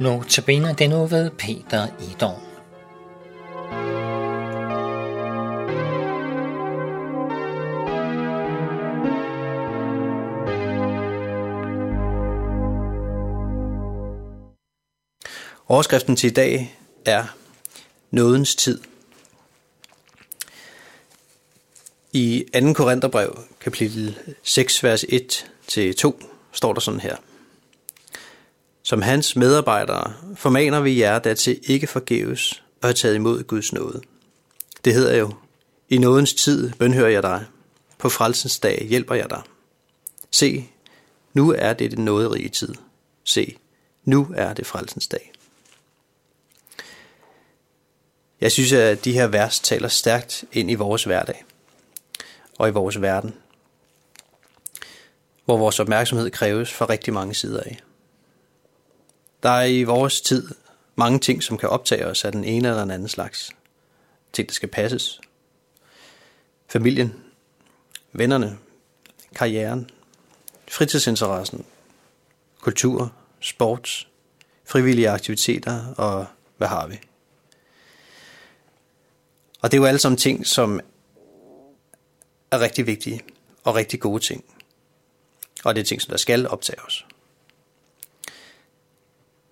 Notabene den nu ved Peter Idon. Overskriften til i dag er Nådens tid. I 2. Korintherbrev, kapitel 6, vers 1-2, står der sådan her. Som hans medarbejdere formaner vi jer dertil ikke forgæves og have taget imod Guds nåde. Det hedder jo, i nådens tid bønhører jeg dig, på frelsens dag hjælper jeg dig. Se, nu er det den nåderige tid. Se, nu er det frelsens dag. Jeg synes, at de her vers taler stærkt ind i vores hverdag og i vores verden, hvor vores opmærksomhed kræves fra rigtig mange sider af. Der er i vores tid mange ting, som kan optage os af den ene eller den anden slags. Ting, der skal passes. Familien, vennerne, karrieren, fritidsinteressen, kultur, sport, frivillige aktiviteter og hvad har vi? Og det er jo alle sammen ting, som er rigtig vigtige og rigtig gode ting. Og det er ting, som der skal optage os.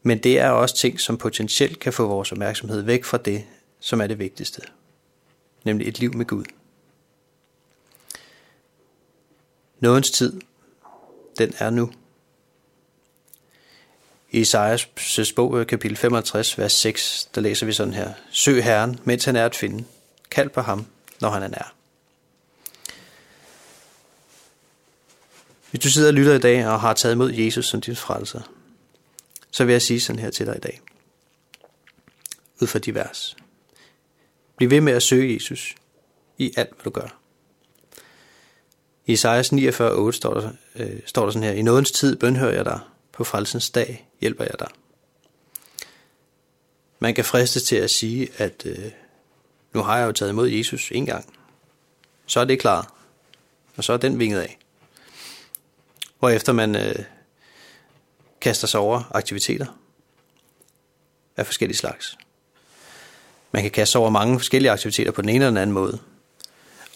Men det er også ting, som potentielt kan få vores opmærksomhed væk fra det, som er det vigtigste. Nemlig et liv med Gud. Nådens tid, den er nu. I Isaias bog, kapitel 65, vers 6, der læser vi sådan her. Søg Herren, mens han er at finde. Kald på ham, når han er nær. Hvis du sidder og lytter i dag og har taget imod Jesus som din frelser, så vil jeg sige sådan her til dig i dag. Ud fra de vers. Bliv ved med at søge Jesus i alt, hvad du gør. I Isaias 49, står der, øh, står der sådan her, I nådens tid bønhører jeg dig, på frelsens dag hjælper jeg dig. Man kan fristes til at sige, at øh, nu har jeg jo taget imod Jesus en gang. Så er det klar. Og så er den vinget af. Hvorefter man øh, kaster sig over aktiviteter af forskellige slags. Man kan kaste sig over mange forskellige aktiviteter på den ene eller den anden måde.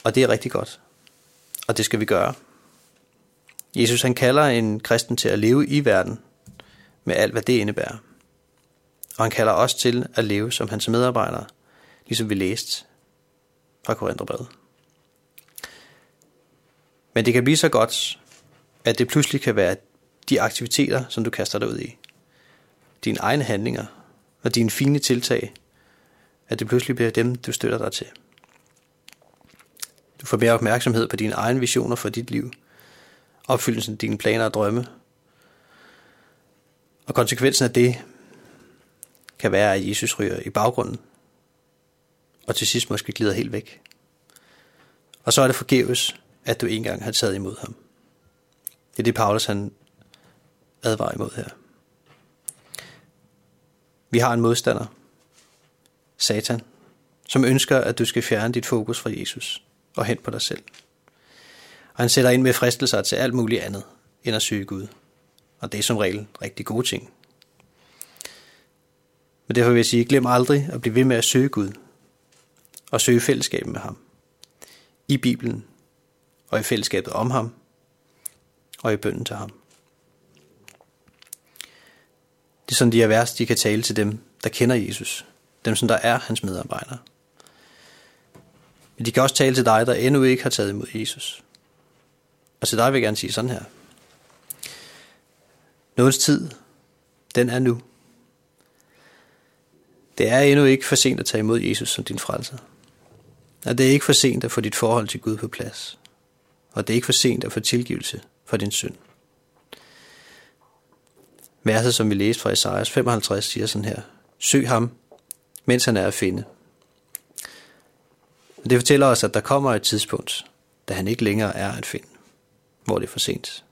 Og det er rigtig godt. Og det skal vi gøre. Jesus han kalder en kristen til at leve i verden med alt, hvad det indebærer. Og han kalder os til at leve som hans medarbejdere, ligesom vi læste fra Korintherbrevet. Men det kan blive så godt, at det pludselig kan være de aktiviteter, som du kaster dig ud i. Dine egne handlinger og dine fine tiltag, at det pludselig bliver dem, du støtter dig til. Du får mere opmærksomhed på dine egne visioner for dit liv, opfyldelsen af dine planer og drømme. Og konsekvensen af det kan være, at Jesus ryger i baggrunden, og til sidst måske glider helt væk. Og så er det forgæves, at du engang har taget imod ham. Det er det, Paulus han advarer imod her. Vi har en modstander, Satan, som ønsker, at du skal fjerne dit fokus fra Jesus og hen på dig selv. Og han sætter ind med fristelser til alt muligt andet, end at søge Gud. Og det er som regel rigtig gode ting. Men derfor vil jeg sige, glem aldrig at blive ved med at søge Gud, og søge fællesskabet med ham. I Bibelen, og i fællesskabet om ham, og i bønden til ham. Det er sådan, de er værst, de kan tale til dem, der kender Jesus. Dem, som der er hans medarbejdere. Men de kan også tale til dig, der endnu ikke har taget imod Jesus. Og til dig vil jeg gerne sige sådan her. Nådens tid, den er nu. Det er endnu ikke for sent at tage imod Jesus som din frelser. Og det er ikke for sent at få dit forhold til Gud på plads. Og det er ikke for sent at få tilgivelse for din synd. Verset, som vi læste fra Esajas 55, siger sådan her. Søg ham, mens han er at finde. Og det fortæller os, at der kommer et tidspunkt, da han ikke længere er at finde, hvor det er for sent.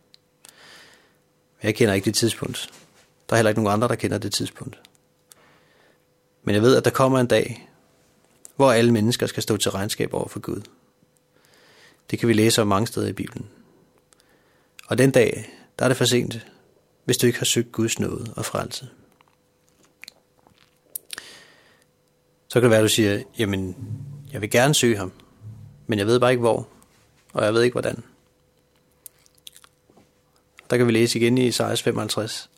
Jeg kender ikke det tidspunkt. Der er heller ikke nogen andre, der kender det tidspunkt. Men jeg ved, at der kommer en dag, hvor alle mennesker skal stå til regnskab over for Gud. Det kan vi læse om mange steder i Bibelen. Og den dag, der er det for sent, hvis du ikke har søgt Guds nåde og frelse. Så kan det være, at du siger, jamen, jeg vil gerne søge ham, men jeg ved bare ikke hvor, og jeg ved ikke hvordan. Der kan vi læse igen i Isaiah 55,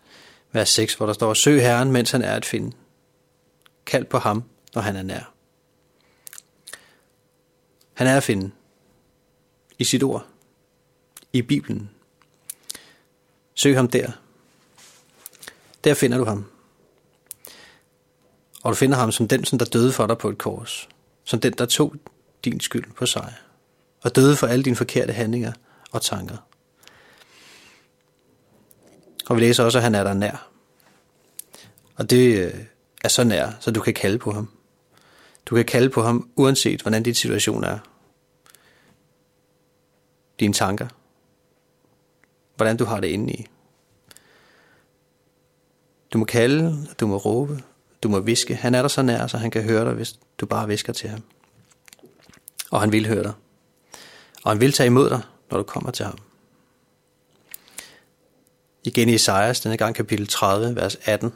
vers 6, hvor der står, Søg Herren, mens han er at finde. Kald på ham, når han er nær. Han er at finde i sit ord, i Bibelen. Søg ham der. Der finder du ham. Og du finder ham som den, som der døde for dig på et kors. Som den, der tog din skyld på sig. Og døde for alle dine forkerte handlinger og tanker. Og vi læser også, at han er der nær. Og det øh, er så nær, så du kan kalde på ham. Du kan kalde på ham, uanset hvordan din situation er. Dine tanker. Hvordan du har det inde i. Du må kalde, du må råbe, du må viske. Han er der så nær, så han kan høre dig, hvis du bare visker til ham. Og han vil høre dig. Og han vil tage imod dig, når du kommer til ham. Igen i Isaias, denne gang kapitel 30, vers 18,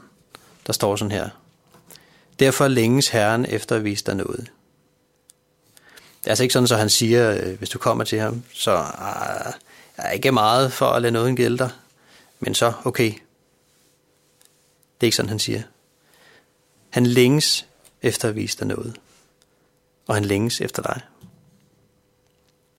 der står sådan her. Derfor længes Herren efter at vise dig noget. Det er altså ikke sådan, så han siger, øh, hvis du kommer til ham, så ah, jeg er ikke meget for at lade noget gælde dig, men så okay. Det er ikke sådan, han siger. Han længes efter at vise dig noget, og han længes efter dig.